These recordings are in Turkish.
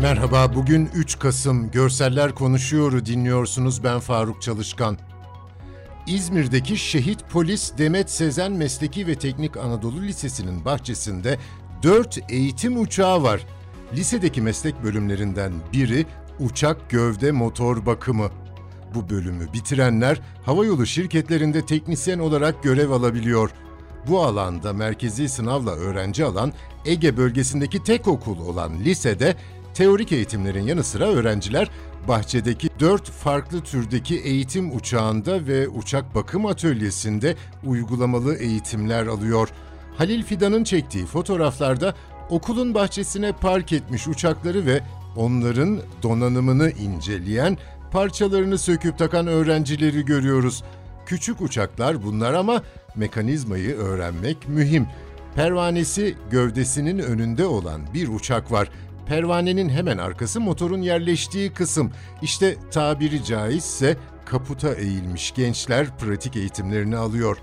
Merhaba, bugün 3 Kasım Görseller Konuşuyor'u dinliyorsunuz. Ben Faruk Çalışkan. İzmir'deki Şehit Polis Demet Sezen Mesleki ve Teknik Anadolu Lisesi'nin bahçesinde 4 eğitim uçağı var. Lisedeki meslek bölümlerinden biri uçak gövde motor bakımı. Bu bölümü bitirenler havayolu şirketlerinde teknisyen olarak görev alabiliyor. Bu alanda merkezi sınavla öğrenci alan Ege bölgesindeki tek okul olan lisede teorik eğitimlerin yanı sıra öğrenciler bahçedeki dört farklı türdeki eğitim uçağında ve uçak bakım atölyesinde uygulamalı eğitimler alıyor. Halil Fidan'ın çektiği fotoğraflarda okulun bahçesine park etmiş uçakları ve onların donanımını inceleyen, parçalarını söküp takan öğrencileri görüyoruz. Küçük uçaklar bunlar ama mekanizmayı öğrenmek mühim. Pervanesi gövdesinin önünde olan bir uçak var. Pervanenin hemen arkası motorun yerleştiği kısım. İşte tabiri caizse kaputa eğilmiş gençler pratik eğitimlerini alıyor.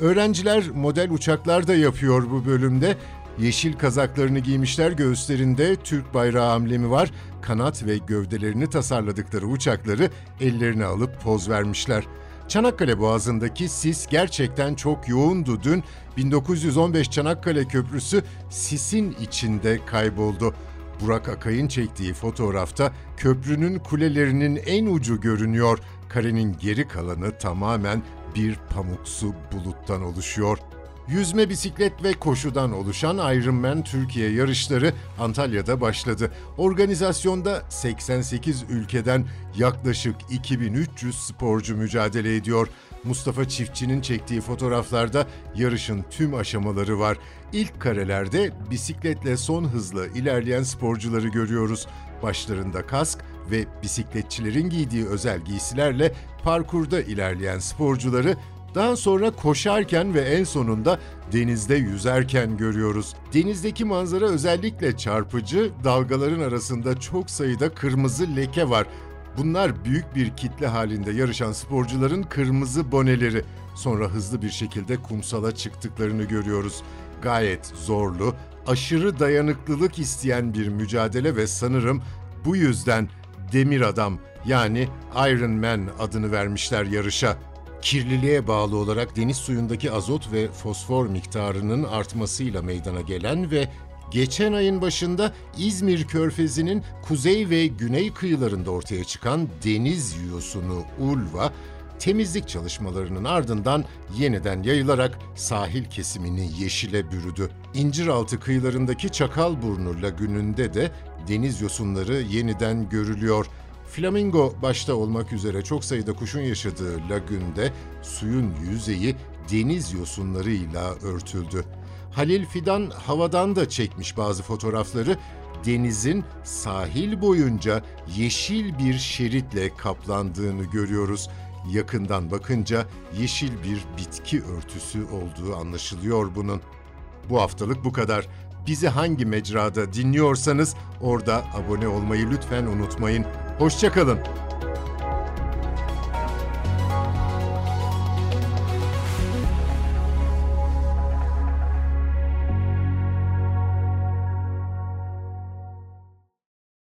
Öğrenciler model uçaklar da yapıyor bu bölümde. Yeşil kazaklarını giymişler göğüslerinde Türk bayrağı amblemi var. Kanat ve gövdelerini tasarladıkları uçakları ellerine alıp poz vermişler. Çanakkale Boğazı'ndaki sis gerçekten çok yoğundu dün. 1915 Çanakkale Köprüsü sisin içinde kayboldu. Burak Akay'ın çektiği fotoğrafta köprünün kulelerinin en ucu görünüyor. Karenin geri kalanı tamamen bir pamuksu buluttan oluşuyor. Yüzme, bisiklet ve koşudan oluşan Ironman Türkiye yarışları Antalya'da başladı. Organizasyonda 88 ülkeden yaklaşık 2300 sporcu mücadele ediyor. Mustafa Çiftçi'nin çektiği fotoğraflarda yarışın tüm aşamaları var. İlk karelerde bisikletle son hızla ilerleyen sporcuları görüyoruz. Başlarında kask ve bisikletçilerin giydiği özel giysilerle parkurda ilerleyen sporcuları daha sonra koşarken ve en sonunda denizde yüzerken görüyoruz. Denizdeki manzara özellikle çarpıcı, dalgaların arasında çok sayıda kırmızı leke var. Bunlar büyük bir kitle halinde yarışan sporcuların kırmızı boneleri. Sonra hızlı bir şekilde kumsala çıktıklarını görüyoruz. Gayet zorlu, aşırı dayanıklılık isteyen bir mücadele ve sanırım bu yüzden Demir Adam yani Iron Man adını vermişler yarışa. Kirliliğe bağlı olarak deniz suyundaki azot ve fosfor miktarının artmasıyla meydana gelen ve geçen ayın başında İzmir Körfezi'nin kuzey ve güney kıyılarında ortaya çıkan deniz yosunu ulva, temizlik çalışmalarının ardından yeniden yayılarak sahil kesimini yeşile bürüdü. İnciraltı kıyılarındaki Çakalburnu lagününde de deniz yosunları yeniden görülüyor. Flamingo başta olmak üzere çok sayıda kuşun yaşadığı lagünde suyun yüzeyi deniz yosunlarıyla örtüldü. Halil Fidan havadan da çekmiş bazı fotoğrafları. Denizin sahil boyunca yeşil bir şeritle kaplandığını görüyoruz. Yakından bakınca yeşil bir bitki örtüsü olduğu anlaşılıyor bunun. Bu haftalık bu kadar. Bizi hangi mecrada dinliyorsanız orada abone olmayı lütfen unutmayın. Hoşçakalın.